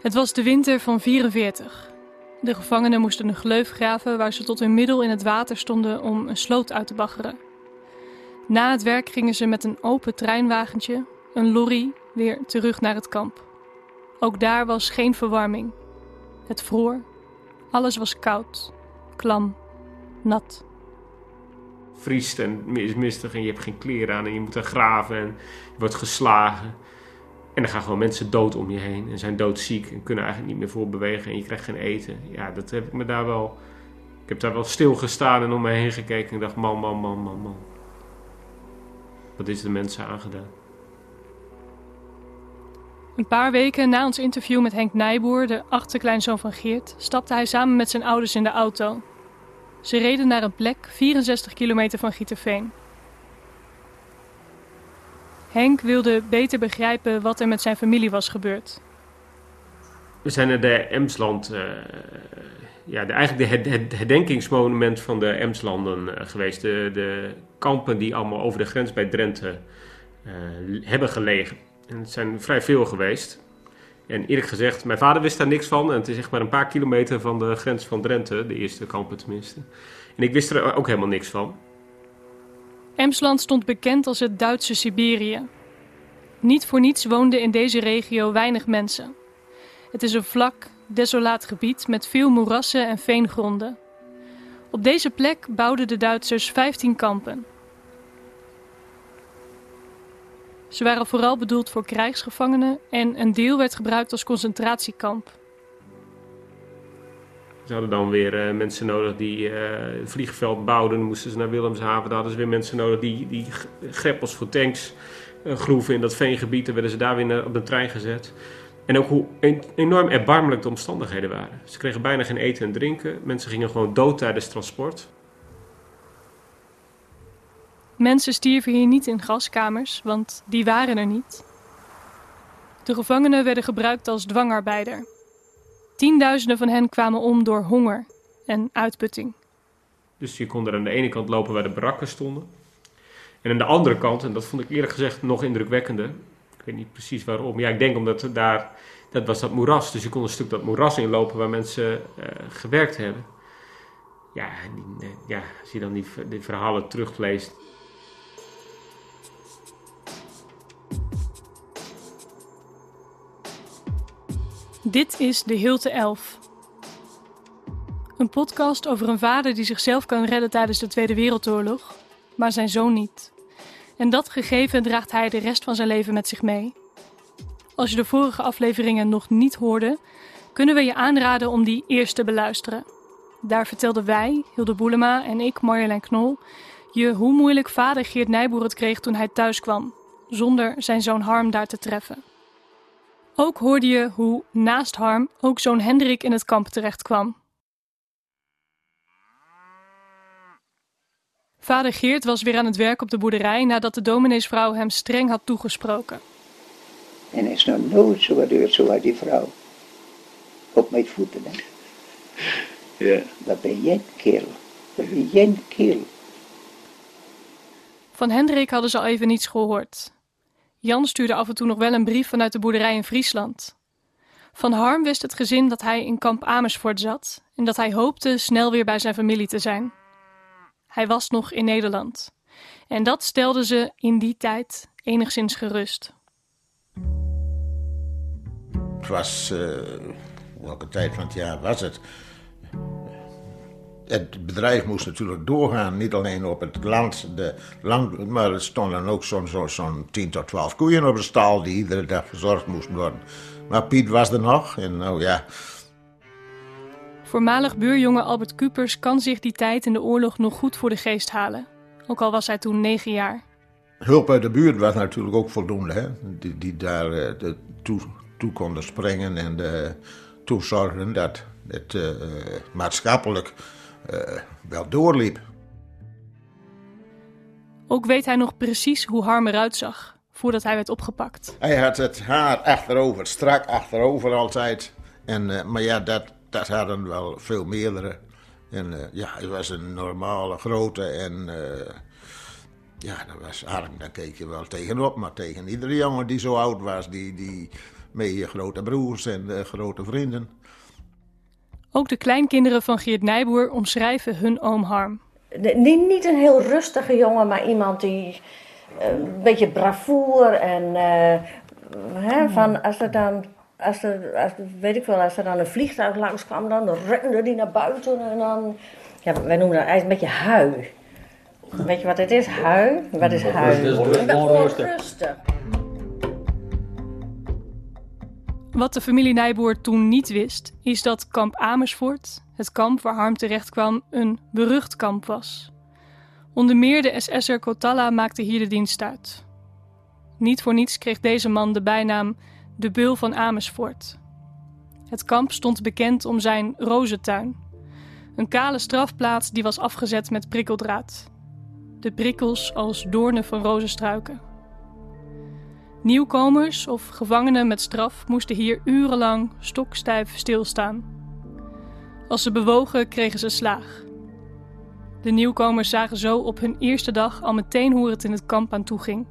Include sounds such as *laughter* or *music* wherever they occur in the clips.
Het was de winter van 44. De gevangenen moesten een gleuf graven waar ze tot hun middel in het water stonden om een sloot uit te baggeren. Na het werk gingen ze met een open treinwagentje, een lorry, weer terug naar het kamp. Ook daar was geen verwarming. Het vroor. Alles was koud, klam, nat. Vriest en is mistig en je hebt geen kleren aan en je moet er graven en je wordt geslagen. En dan gaan gewoon mensen dood om je heen en zijn doodziek en kunnen eigenlijk niet meer voorbewegen en je krijgt geen eten. Ja, dat heb ik me daar wel. Ik heb daar wel stilgestaan en om me heen gekeken en dacht: man, man, man, man, man. Wat is de mensen aangedaan? Een paar weken na ons interview met Henk Nijboer, de achterkleinzoon van Geert, stapte hij samen met zijn ouders in de auto. Ze reden naar een plek 64 kilometer van Gieterveen. Henk wilde beter begrijpen wat er met zijn familie was gebeurd. We zijn naar de Emsland, uh, ja, de, eigenlijk het, herdenkingsmonument van de Emslanden uh, geweest. De, de, kampen die allemaal over de grens bij Drenthe uh, hebben gelegen. En het zijn vrij veel geweest. En eerlijk gezegd, mijn vader wist daar niks van. En het is echt maar een paar kilometer van de grens van Drenthe, de eerste kampen tenminste. En ik wist er ook helemaal niks van. Emsland stond bekend als het Duitse Siberië. Niet voor niets woonden in deze regio weinig mensen. Het is een vlak, desolaat gebied met veel moerassen en veengronden. Op deze plek bouwden de Duitsers 15 kampen. Ze waren vooral bedoeld voor krijgsgevangenen en een deel werd gebruikt als concentratiekamp. Ze hadden dan weer uh, mensen nodig die het vliegveld bouwden. Moesten ze naar Willemshaven. Daar hadden ze weer mensen nodig die, die greppels voor tanks uh, groeven in dat veengebied. Dan werden ze daar weer op de trein gezet. En ook hoe enorm erbarmelijk de omstandigheden waren. Ze kregen bijna geen eten en drinken. Mensen gingen gewoon dood tijdens transport. Mensen stierven hier niet in gaskamers, want die waren er niet. De gevangenen werden gebruikt als dwangarbeider. Tienduizenden van hen kwamen om door honger en uitputting. Dus je kon er aan de ene kant lopen waar de barakken stonden. En aan de andere kant, en dat vond ik eerlijk gezegd nog indrukwekkender. Ik weet niet precies waarom. Ja, ik denk omdat daar, dat was dat moeras. Dus je kon een stuk dat moeras inlopen waar mensen uh, gewerkt hebben. Ja, die, ja, als je dan die, die verhalen terugleest, Dit is De Hilte Elf. Een podcast over een vader die zichzelf kan redden tijdens de Tweede Wereldoorlog, maar zijn zoon niet. En dat gegeven draagt hij de rest van zijn leven met zich mee. Als je de vorige afleveringen nog niet hoorde, kunnen we je aanraden om die eerst te beluisteren. Daar vertelden wij, Hilde Boelema en ik, Marjolein Knol, je hoe moeilijk vader Geert Nijboer het kreeg toen hij thuis kwam, zonder zijn zoon Harm daar te treffen. Ook hoorde je hoe naast Harm ook zoon Hendrik in het kamp terecht kwam. Vader Geert was weer aan het werk op de boerderij nadat de domineesvrouw hem streng had toegesproken. En is nog nooit zo gebeurd zo die vrouw. Op mijn voeten, hè. Ja. Dat ben jij een kerel. Dat ben jij een kerel. Van Hendrik hadden ze al even niets gehoord. Jan stuurde af en toe nog wel een brief vanuit de boerderij in Friesland. Van Harm wist het gezin dat hij in kamp Amersfoort zat en dat hij hoopte snel weer bij zijn familie te zijn. Hij was nog in Nederland. En dat stelde ze in die tijd enigszins gerust. Het was, uh, welke tijd van het jaar was het? Het bedrijf moest natuurlijk doorgaan. Niet alleen op het land, de land maar er stonden ook zo'n zo, zo 10 tot 12 koeien op de stal die iedere dag verzorgd moesten worden. Maar Piet was er nog en nou ja. Voormalig buurjongen Albert Kupers kan zich die tijd in de oorlog nog goed voor de geest halen. Ook al was hij toen negen jaar. Hulp uit de buurt was natuurlijk ook voldoende. Hè? Die, die daar uh, de toe, toe, konden springen en de, toe zorgen dat het uh, maatschappelijk uh, wel doorliep. Ook weet hij nog precies hoe Harm eruit zag voordat hij werd opgepakt. Hij had het haar achterover, strak achterover altijd. En, uh, maar ja, dat, dat hadden wel veel meerdere. En uh, ja, hij was een normale grote en ja, dat was arm, daar keek je wel tegenop. Maar tegen iedere jongen die zo oud was, die, die met je grote broers en grote vrienden. Ook de kleinkinderen van Geert Nijboer omschrijven hun oom Harm. Niet, niet een heel rustige jongen, maar iemand die een beetje bravoer en hè, van als er dan als er, als, weet ik wel, als er dan een vliegtuig langs kwam, dan rende die naar buiten en dan, ja, wij noemen dat eigenlijk een beetje hui. Weet je wat het is? Hui? Wat is hui? Onrustig. Wat de familie Nijboer toen niet wist, is dat kamp Amersfoort, het kamp waar Harm terecht kwam, een berucht kamp was. Onder meer de SS'er Kotalla maakte hier de dienst uit. Niet voor niets kreeg deze man de bijnaam de Beul van Amersfoort. Het kamp stond bekend om zijn rozentuin. Een kale strafplaats die was afgezet met prikkeldraad. De prikkels als doornen van rozenstruiken. Nieuwkomers of gevangenen met straf moesten hier urenlang stokstijf stilstaan. Als ze bewogen, kregen ze slaag. De nieuwkomers zagen zo op hun eerste dag al meteen hoe het in het kamp aan toe ging.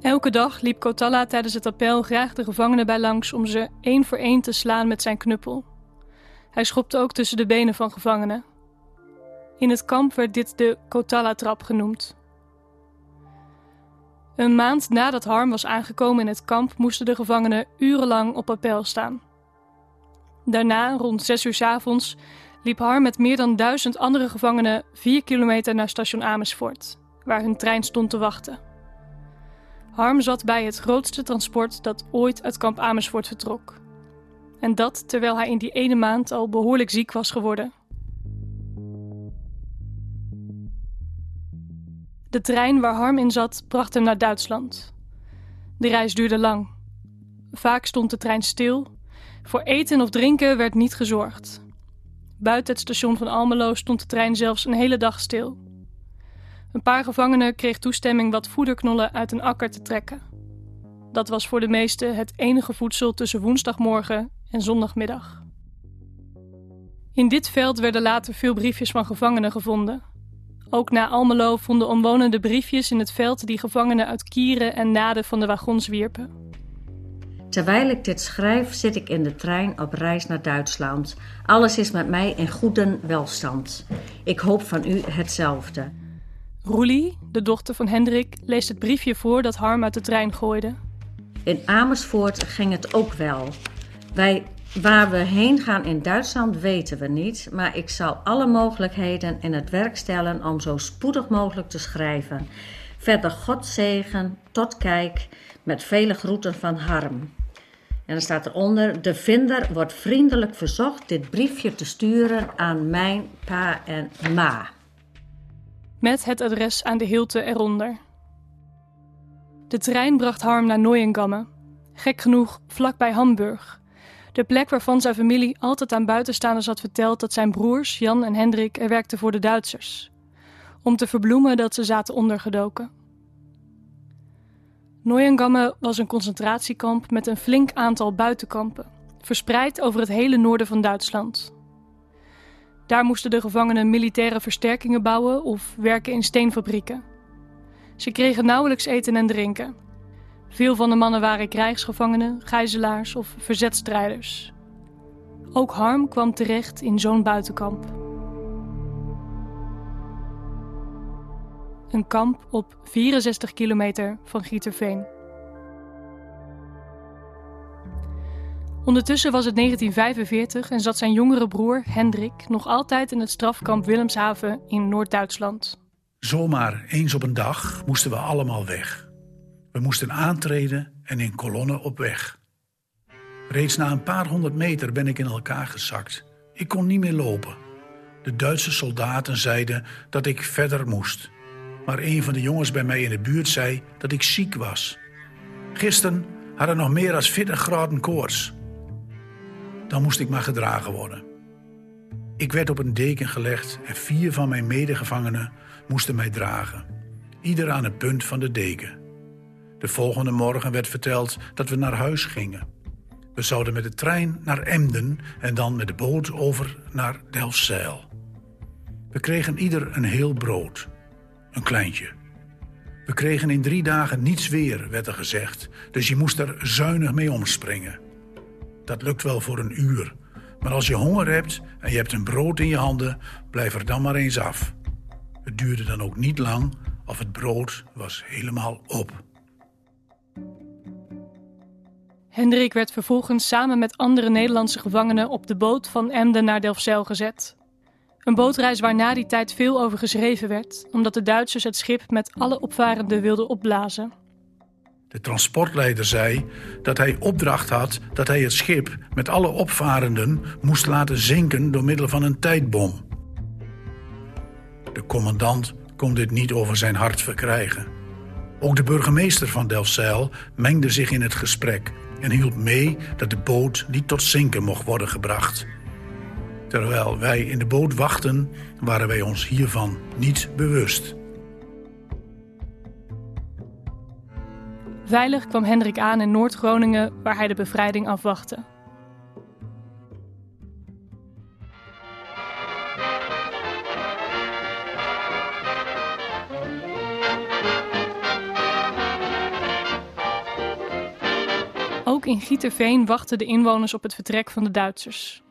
Elke dag liep Kotalla tijdens het appel graag de gevangenen bij langs om ze één voor één te slaan met zijn knuppel. Hij schopte ook tussen de benen van gevangenen. In het kamp werd dit de Kotalla-trap genoemd. Een maand nadat Harm was aangekomen in het kamp moesten de gevangenen urenlang op appel staan. Daarna, rond zes uur s avonds, liep Harm met meer dan duizend andere gevangenen vier kilometer naar station Amersfoort, waar hun trein stond te wachten. Harm zat bij het grootste transport dat ooit uit kamp Amersfoort vertrok. En dat terwijl hij in die ene maand al behoorlijk ziek was geworden. De trein waar Harm in zat bracht hem naar Duitsland. De reis duurde lang. Vaak stond de trein stil. Voor eten of drinken werd niet gezorgd. Buiten het station van Almelo stond de trein zelfs een hele dag stil. Een paar gevangenen kreeg toestemming wat voederknollen uit een akker te trekken. Dat was voor de meesten het enige voedsel tussen woensdagmorgen en zondagmiddag. In dit veld werden later veel briefjes van gevangenen gevonden. Ook na Almelo vonden omwonenden briefjes in het veld die gevangenen uit kieren en naden van de wagons wierpen. Terwijl ik dit schrijf, zit ik in de trein op reis naar Duitsland. Alles is met mij in goede welstand. Ik hoop van u hetzelfde. Roelie, de dochter van Hendrik, leest het briefje voor dat Harm uit de trein gooide. In Amersfoort ging het ook wel. Wij, waar we heen gaan in Duitsland weten we niet, maar ik zal alle mogelijkheden in het werk stellen om zo spoedig mogelijk te schrijven. Verder God zegen, tot kijk, met vele groeten van Harm. En dan staat eronder: De vinder wordt vriendelijk verzocht dit briefje te sturen aan mijn pa en ma met het adres aan de hilte eronder. De trein bracht Harm naar Neuengamme, gek genoeg vlakbij Hamburg, de plek waarvan zijn familie altijd aan buitenstaanders had verteld dat zijn broers Jan en Hendrik er werkten voor de Duitsers, om te verbloemen dat ze zaten ondergedoken. Neuengamme was een concentratiekamp met een flink aantal buitenkampen, verspreid over het hele noorden van Duitsland. Daar moesten de gevangenen militaire versterkingen bouwen of werken in steenfabrieken. Ze kregen nauwelijks eten en drinken. Veel van de mannen waren krijgsgevangenen, gijzelaars of verzetstrijders. Ook Harm kwam terecht in zo'n buitenkamp. Een kamp op 64 kilometer van Gieterveen. Ondertussen was het 1945 en zat zijn jongere broer Hendrik nog altijd in het strafkamp Willemshaven in Noord-Duitsland. Zomaar eens op een dag moesten we allemaal weg. We moesten aantreden en in kolonnen op weg. Reeds na een paar honderd meter ben ik in elkaar gezakt. Ik kon niet meer lopen. De Duitse soldaten zeiden dat ik verder moest. Maar een van de jongens bij mij in de buurt zei dat ik ziek was. Gisteren hadden nog meer dan 40 graden koorts dan moest ik maar gedragen worden. Ik werd op een deken gelegd en vier van mijn medegevangenen moesten mij dragen, ieder aan het punt van de deken. De volgende morgen werd verteld dat we naar huis gingen. We zouden met de trein naar Emden en dan met de boot over naar Delfzijl. We kregen ieder een heel brood, een kleintje. We kregen in drie dagen niets weer, werd er gezegd. Dus je moest er zuinig mee omspringen. Dat lukt wel voor een uur. Maar als je honger hebt en je hebt een brood in je handen, blijf er dan maar eens af. Het duurde dan ook niet lang of het brood was helemaal op. Hendrik werd vervolgens samen met andere Nederlandse gevangenen op de boot van Emden naar Delfzijl gezet. Een bootreis waar na die tijd veel over geschreven werd, omdat de Duitsers het schip met alle opvarenden wilden opblazen. De transportleider zei dat hij opdracht had dat hij het schip met alle opvarenden moest laten zinken door middel van een tijdbom. De commandant kon dit niet over zijn hart verkrijgen. Ook de burgemeester van Delfzijl mengde zich in het gesprek en hielp mee dat de boot niet tot zinken mocht worden gebracht. Terwijl wij in de boot wachten, waren wij ons hiervan niet bewust. Veilig kwam Hendrik aan in Noord-Groningen, waar hij de bevrijding afwachtte. In Gieterveen wachten de inwoners op het vertrek van de Duitsers.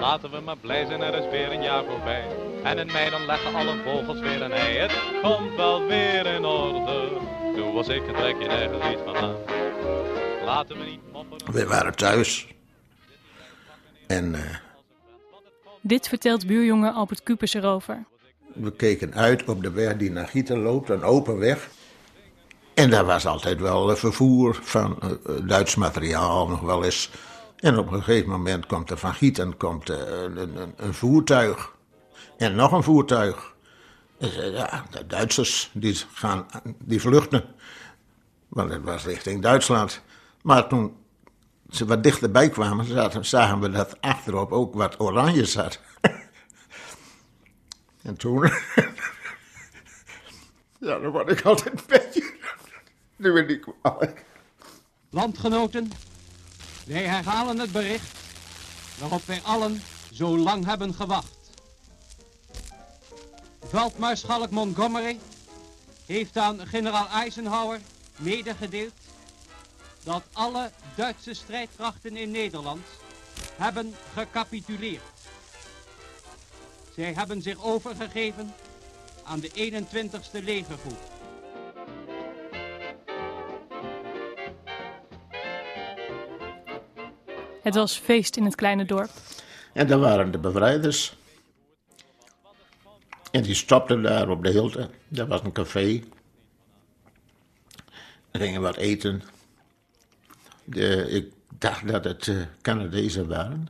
Laten we maar blij zijn, er is weer een jaar voorbij. En in mei dan leggen alle vogels weer een ei. Het komt wel weer in orde. Toen was ik een trekje nergens iets van aan. Laten we niet mopperen. We waren thuis. En eh, Dit vertelt buurjongen Albert Kupers erover. we keken uit op de weg die naar Gieten loopt, een open weg. En daar was altijd wel vervoer van eh, eh, Duits materiaal, nog wel eens. En op een gegeven moment komt er van Gieten komt, eh, een, een, een voertuig. En nog een voertuig. Ja, de Duitsers die, gaan, die vluchten. Want het was richting Duitsland. Maar toen ze wat dichterbij kwamen, zaten, zagen we dat achterop ook wat oranje zat. *laughs* en toen. *laughs* ja, dan word ik altijd een beetje. Nu ben ik. Landgenoten, wij herhalen het bericht waarop wij allen zo lang hebben gewacht. Veldmaarschalk Montgomery heeft aan generaal Eisenhower medegedeeld dat alle Duitse strijdkrachten in Nederland hebben gecapituleerd. Zij hebben zich overgegeven aan de 21ste legergroep. Het was feest in het kleine dorp. En daar waren de bevrijders. En die stopten daar op de Hilte. Daar was een café. Er gingen wat eten. De, ik dacht dat het eh, Canadezen waren.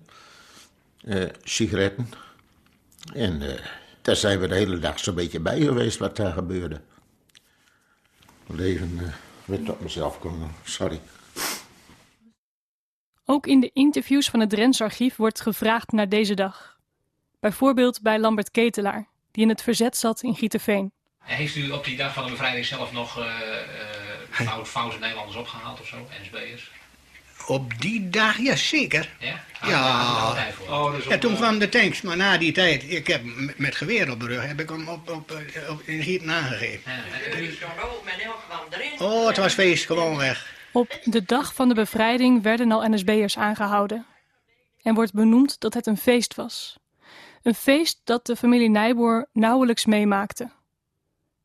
Eh, sigaretten. En eh, daar zijn we de hele dag zo'n beetje bij geweest wat daar gebeurde. Even eh, weer tot mezelf komen, sorry. Ook in de interviews van het Drents archief wordt gevraagd naar deze dag. Bijvoorbeeld bij Lambert Ketelaar, die in het verzet zat in Gieterveen. En heeft u op die dag van de bevrijding zelf nog uh, uh, fout, foute Nederlanders opgehaald of zo, NSB'ers? Op die dag, ja zeker. Ja? Ja. Oh, ja, toen kwam de tanks, maar na die tijd, ik heb met, met geweer op de rug, heb ik hem op, op, op, in Gieten aangegeven. Oh, het was feest, gewoon weg. Op de dag van de bevrijding werden al NSB'ers aangehouden. En wordt benoemd dat het een feest was. Een feest dat de familie Nijboer nauwelijks meemaakte.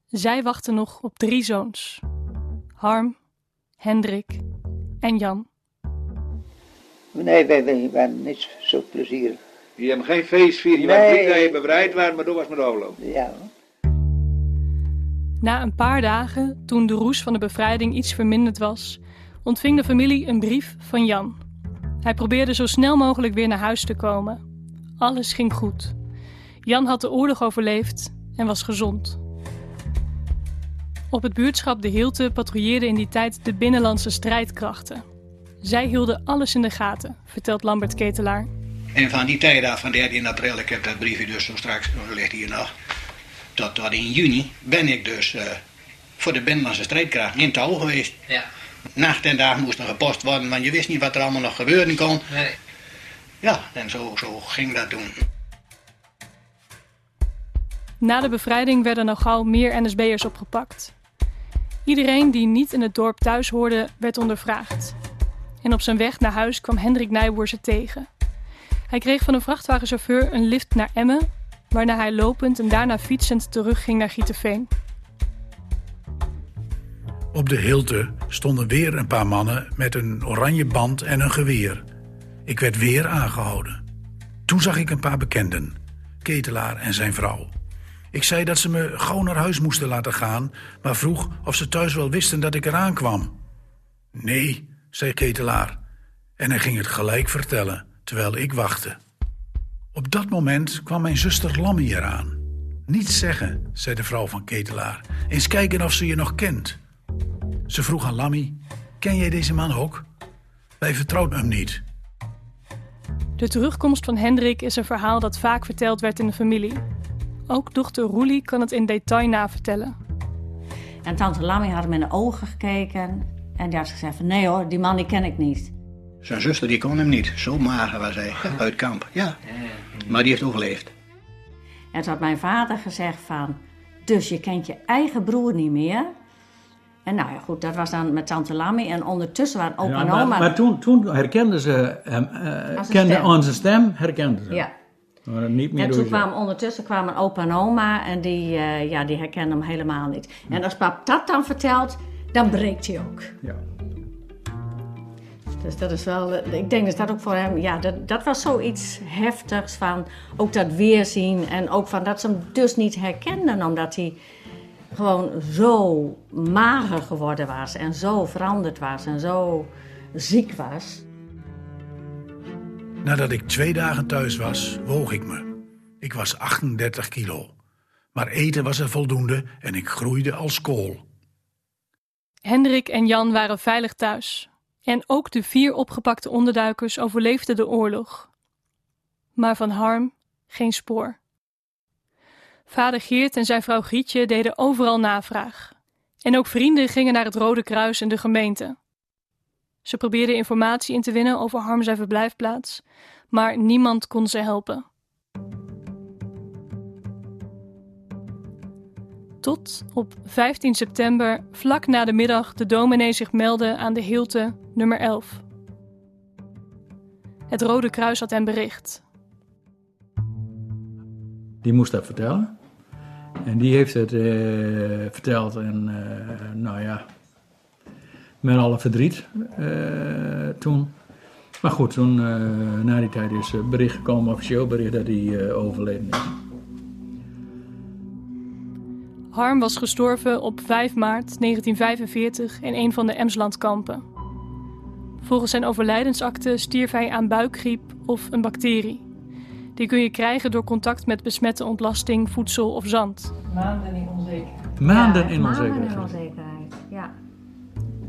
Zij wachten nog op drie zoons: Harm, Hendrik en Jan. Nee, wij, wij waren niet zo plezierig. Je hebt geen feest vieren. Je Nee. bent blij dat je bevrijd was, maar dat was met de oorlog. Ja, Na een paar dagen, toen de roes van de bevrijding iets verminderd was, ontving de familie een brief van Jan. Hij probeerde zo snel mogelijk weer naar huis te komen. Alles ging goed. Jan had de oorlog overleefd en was gezond. Op het buurtschap De Hilte patrouilleerden in die tijd de binnenlandse strijdkrachten. Zij hielden alles in de gaten, vertelt Lambert Ketelaar. En van die tijd af, van 13 april, ik heb dat briefje dus zo straks, dat ligt hier nog, tot, tot in juni ben ik dus eh, voor de binnenlandse strijdkrachten in touw geweest. Ja. Nacht en dag moest er gepost worden, want je wist niet wat er allemaal nog gebeuren kon. Nee. Ja, en zo, zo ging dat doen. Na de bevrijding werden al gauw meer NSB'ers opgepakt. Iedereen die niet in het dorp thuis hoorde, werd ondervraagd. En op zijn weg naar huis kwam Hendrik Nijboer ze tegen. Hij kreeg van een vrachtwagenchauffeur een lift naar Emmen, waarna hij lopend en daarna fietsend terugging naar Gieterveen. Op de hilte stonden weer een paar mannen met een oranje band en een geweer. Ik werd weer aangehouden. Toen zag ik een paar bekenden, Ketelaar en zijn vrouw. Ik zei dat ze me gauw naar huis moesten laten gaan, maar vroeg of ze thuis wel wisten dat ik eraan kwam. Nee, zei Ketelaar. En hij ging het gelijk vertellen, terwijl ik wachtte. Op dat moment kwam mijn zuster Lammy eraan. Niets zeggen, zei de vrouw van Ketelaar. Eens kijken of ze je nog kent. Ze vroeg aan Lammy: Ken jij deze man ook? Wij vertrouwden hem niet. De terugkomst van Hendrik is een verhaal dat vaak verteld werd in de familie. Ook dochter Roelie kan het in detail navertellen. En tante Lammy had hem in de ogen gekeken. En die had gezegd van, nee hoor, die man die ken ik niet. Zijn zuster die kon hem niet. Zo mager was hij. Uit kamp. Ja. Maar die heeft overleefd. En toen had mijn vader gezegd van... Dus je kent je eigen broer niet meer? En nou ja, goed, dat was dan met tante Lammy. En ondertussen waren opa Ja, en maar, oma... maar toen, toen herkenden ze hem, eh, zijn kenden stem. onze stem, herkenden ze. Ja. Maar niet meer En toen kwamen ondertussen kwamen opa en oma en die, eh, ja, die herkenden hem helemaal niet. En als pap dat dan vertelt, dan breekt hij ook. Ja. Dus dat is wel, eh, ik denk dat dat ook voor hem, ja, dat, dat was zoiets heftigs van ook dat weerzien en ook van dat ze hem dus niet herkenden omdat hij gewoon zo mager geworden was en zo veranderd was en zo ziek was. Nadat ik twee dagen thuis was, woog ik me. Ik was 38 kilo. Maar eten was er voldoende en ik groeide als kool. Hendrik en Jan waren veilig thuis. En ook de vier opgepakte onderduikers overleefden de oorlog. Maar van Harm geen spoor. Vader Geert en zijn vrouw Grietje deden overal navraag. En ook vrienden gingen naar het Rode Kruis en de gemeente. Ze probeerden informatie in te winnen over Harm zijn verblijfplaats, maar niemand kon ze helpen. Tot op 15 september, vlak na de middag, de dominee zich meldde aan de Hilte nummer 11. Het Rode Kruis had hem bericht. Die moest dat vertellen. En die heeft het eh, verteld en eh, nou ja, met alle verdriet eh, toen. Maar goed, toen na die tijd is bericht gekomen, officieel bericht dat hij overleden is. Harm was gestorven op 5 maart 1945 in een van de Emslandkampen. Volgens zijn overlijdensakte stierf hij aan buikgriep of een bacterie. Die kun je krijgen door contact met besmette ontlasting, voedsel of zand. Maanden in onzekerheid. Maanden Ja, in maanden onzekerheid. in onzekerheid, ja.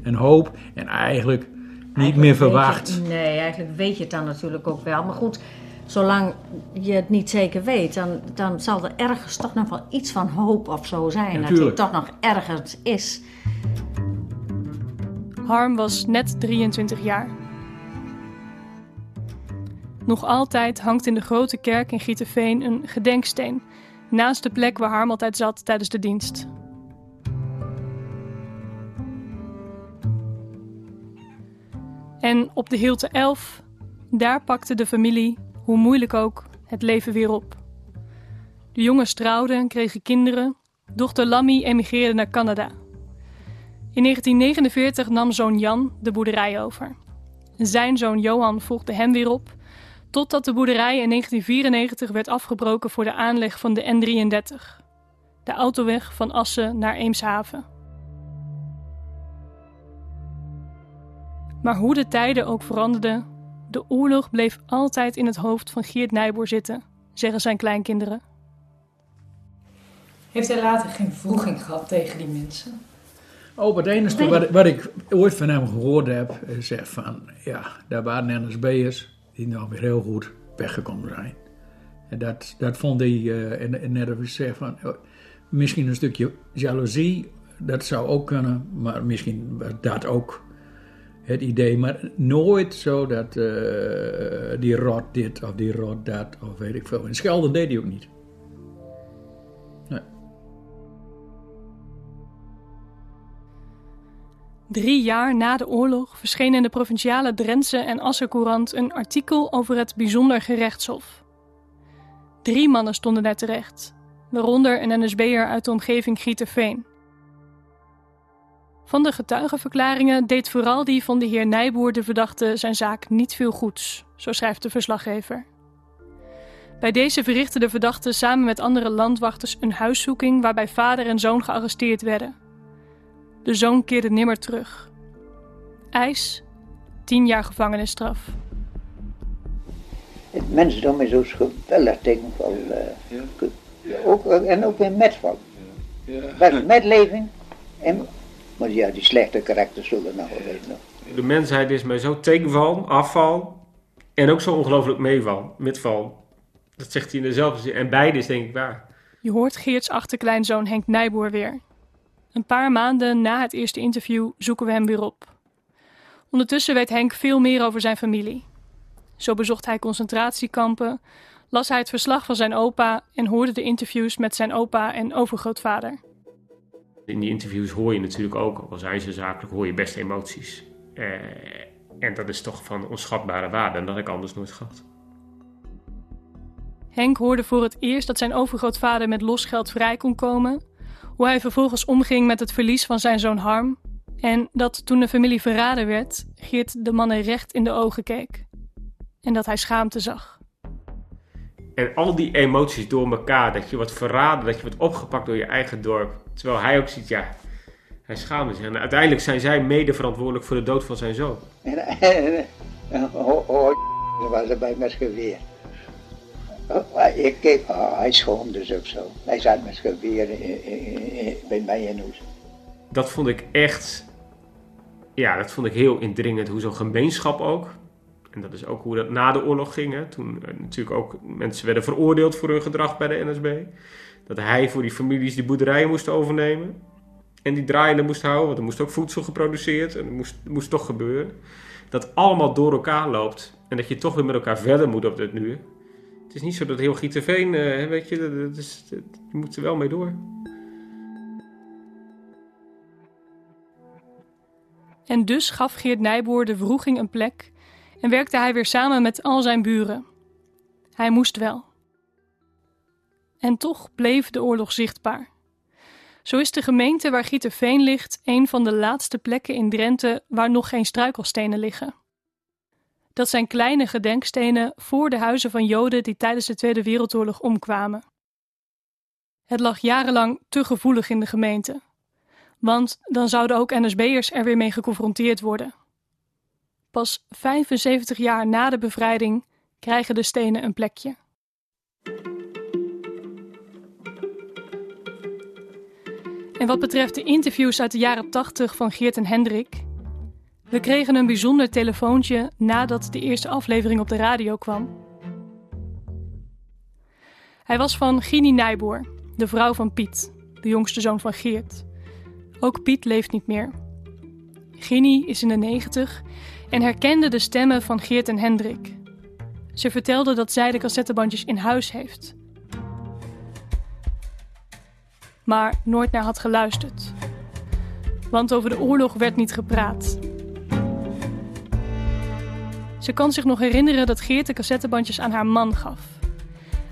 En hoop en eigenlijk niet Eigenlijk meer verwacht. je- nee, eigenlijk weet je het dan natuurlijk ook wel. Maar goed, zolang je het niet zeker weet, dan, dan zal er ergens toch nog wel iets van hoop of zo zijn. dat hij tuurlijk. toch nog ergens is. Harm was net 23 jaar. Nog altijd hangt in de grote kerk in Gieterveen een gedenksteen naast de plek waar Harm altijd zat tijdens de dienst. En op de Hilte 11, daar pakte de familie, hoe moeilijk ook, het leven weer op. De jongens trouwden en kregen kinderen. Dochter Lammy emigreerde naar Canada. In 1949 nam zoon Jan de boerderij over. Zijn zoon Johan volgde hem weer op, totdat de boerderij in 1994 werd afgebroken voor de aanleg van de N33, de autoweg van Assen naar Eemshaven. Maar hoe de tijden ook veranderden, de oorlog bleef altijd in het hoofd van Geert Nijboer zitten, zeggen zijn kleinkinderen. Heeft hij later geen vroeging gehad tegen die mensen? Oh, het enige wat, wat ik ooit van hem gehoord heb, is zeg van, ja, daar waren NSB'ers die nog weer heel goed weggekomen zijn. En dat, dat vond hij, eh, en, en net zeg van, oh, misschien een stukje jaloezie, dat zou ook kunnen, maar misschien was dat ook het idee. Maar nooit zo dat eh, die rot dit of die rot dat, of weet ik veel. En schelden deed hij ook niet. Drie jaar na de oorlog verscheen in de provinciale Drentse en Assercourant een artikel over het bijzonder gerechtshof. Drie mannen stonden daar terecht, waaronder een NSB'er uit de omgeving Gieterveen. Van de getuigenverklaringen deed vooral die van de heer Nijboer de verdachte zijn zaak niet veel goeds, zo schrijft de verslaggever. Bij deze verrichtte de verdachte samen met andere landwachters een huiszoeking waarbij vader en zoon gearresteerd werden. De zoon keerde nimmer terug. Eis: 10 jaar gevangenisstraf. Het mensdom is zo geweldig tegenval. Uh, ook, en ook in metval. Ja. Ja. Metleving en maar ja, die slechte karakters zullen nog wel weten. De mensheid is mij zo tegenval, afval en ook zo ongelooflijk meeval, metval. Dat zegt hij in dezelfde zin. En beide is denk ik waar. Je hoort Geerts achterkleinzoon Henk Nijboer weer. Een paar maanden na het eerste interview zoeken we hem weer op. Ondertussen weet Henk veel meer over zijn familie. Zo bezocht hij concentratiekampen, las hij het verslag van zijn opa en hoorde de interviews met zijn opa en overgrootvader. In die interviews hoor je natuurlijk ook, al zijn ze zakelijk, hoor je best emoties. Eh, en dat is toch van onschatbare waarde en dat ik anders nooit gehad. Henk hoorde voor het eerst dat zijn overgrootvader met losgeld vrij kon komen, hoe hij vervolgens omging met het verlies van zijn zoon Harm en dat toen de familie verraden werd, Geert de mannen recht in de ogen keek en dat hij schaamte zag. En al die emoties door elkaar, dat je wordt verraden, dat je wordt opgepakt door je eigen dorp. Terwijl hij ook ziet, ja, hij schaamde zich. En uiteindelijk zijn zij mede verantwoordelijk voor de dood van zijn zoon. oh, oh, was er bij met geweer. Oh, ik keek, oh, hij zich zo. Hij zat met geweer bij mij in huis. Dat vond ik echt, ja, dat vond ik heel indringend. Hoe zo'n gemeenschap ook, en dat is ook hoe dat na de oorlog ging. Hè. Toen uh, natuurlijk ook mensen werden veroordeeld voor hun gedrag bij de NSB. Dat hij voor die families die boerderijen moest overnemen. En die draaiende moest houden, want er moest ook voedsel geproduceerd. En dat moest, moest toch gebeuren. Dat allemaal door elkaar loopt. En dat je toch weer met elkaar verder moet op dit nu. Het is niet zo dat heel Gieterveen, uh, weet je, dat is, je moet er wel mee door. En dus gaf Geert Nijboer de vroeging een plek en werkte hij weer samen met al zijn buren. Hij moest wel. En toch bleef de oorlog zichtbaar. Zo is de gemeente waar Gieterveen ligt een van de laatste plekken in Drenthe waar nog geen struikelstenen liggen. Dat zijn kleine gedenkstenen voor de huizen van Joden die tijdens de Tweede Wereldoorlog omkwamen. Het lag jarenlang te gevoelig in de gemeente, want dan zouden ook NSB'ers er weer mee geconfronteerd worden. Pas 75 jaar na de bevrijding krijgen de stenen een plekje. En wat betreft de interviews uit de jaren 80 van Geert en Hendrik, we kregen een bijzonder telefoontje nadat de eerste aflevering op de radio kwam. Hij was van Gini Nijboer, de vrouw van Piet, de jongste zoon van Geert. Ook Piet leeft niet meer. Gini is in de 90 en herkende de stemmen van Geert en Hendrik. Ze vertelde dat zij de cassettebandjes in huis heeft. Maar nooit naar had geluisterd. Want over de oorlog werd niet gepraat. Ze kan zich nog herinneren dat Geert de cassettebandjes aan haar man gaf.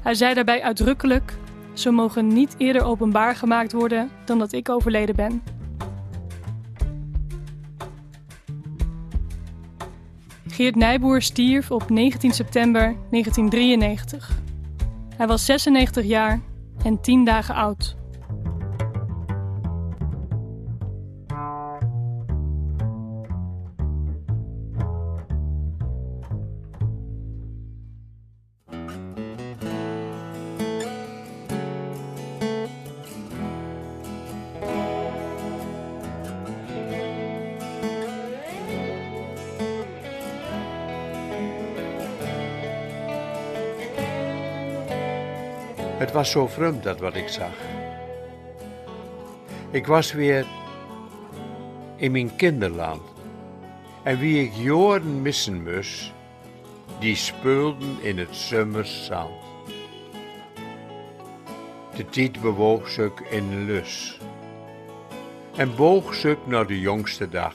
Hij zei daarbij uitdrukkelijk: Ze mogen niet eerder openbaar gemaakt worden dan dat ik overleden ben. Geert Nijboer stierf op 19 september 1993. Hij was 96 jaar en 10 dagen oud. Het was zo vreemd dat wat ik zag. Ik was weer in mijn kinderland. En wie ik joren missen moest, die speelden in het zomerszand. De tijd bewoog zich in lus en boog zich naar de jongste dag.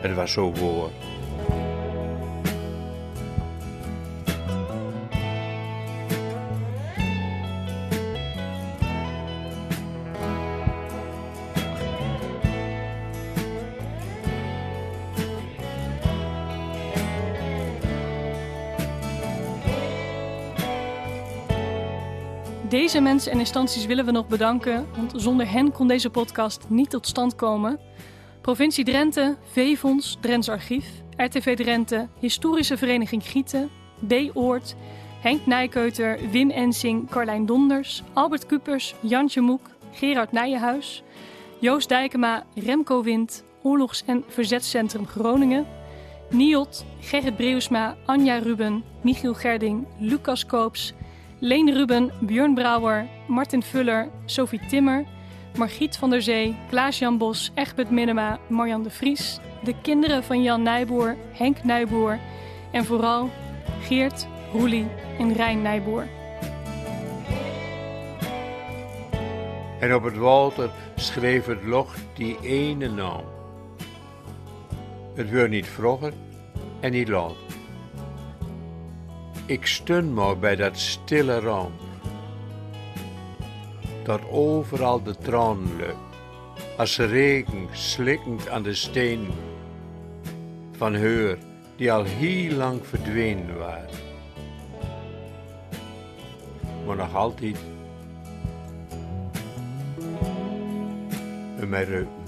Het was zo woord. Deze mensen en instanties willen we nog bedanken, want zonder hen kon deze podcast niet tot stand komen. Provincie Drenthe, V-Fonds, Drents Archief, RTV Drenthe, Historische Vereniging Gieten, B-Oort, Henk Nijkeuter, Wim Ensing, Carlijn Donders, Albert Kupers, Jantje Moek, Gerard Nijenhuis, Joost Dijkema, Remco Wind, Oorlogs- en Verzetscentrum Groningen, Niot, Gerrit Breusma, Anja Ruben, Michiel Gerding, Lucas Koops, Leen Ruben, Björn Brouwer, Martin Vuller, Sophie Timmer, Margriet van der Zee, Klaas-Jan Bos, Egbert Minema, Marjan de Vries, de kinderen van Jan Nijboer, Henk Nijboer en vooral Geert, Roelie en Rijn Nijboer. En op het water schreef het log die ene naam. Het werd niet vroeger en niet laat. Ik stun maar bij dat stille raam. Dat overal de tranen lukt, als regen slikkend aan de steen van heur die al heel lang verdwenen waren. Maar nog altijd in mijn.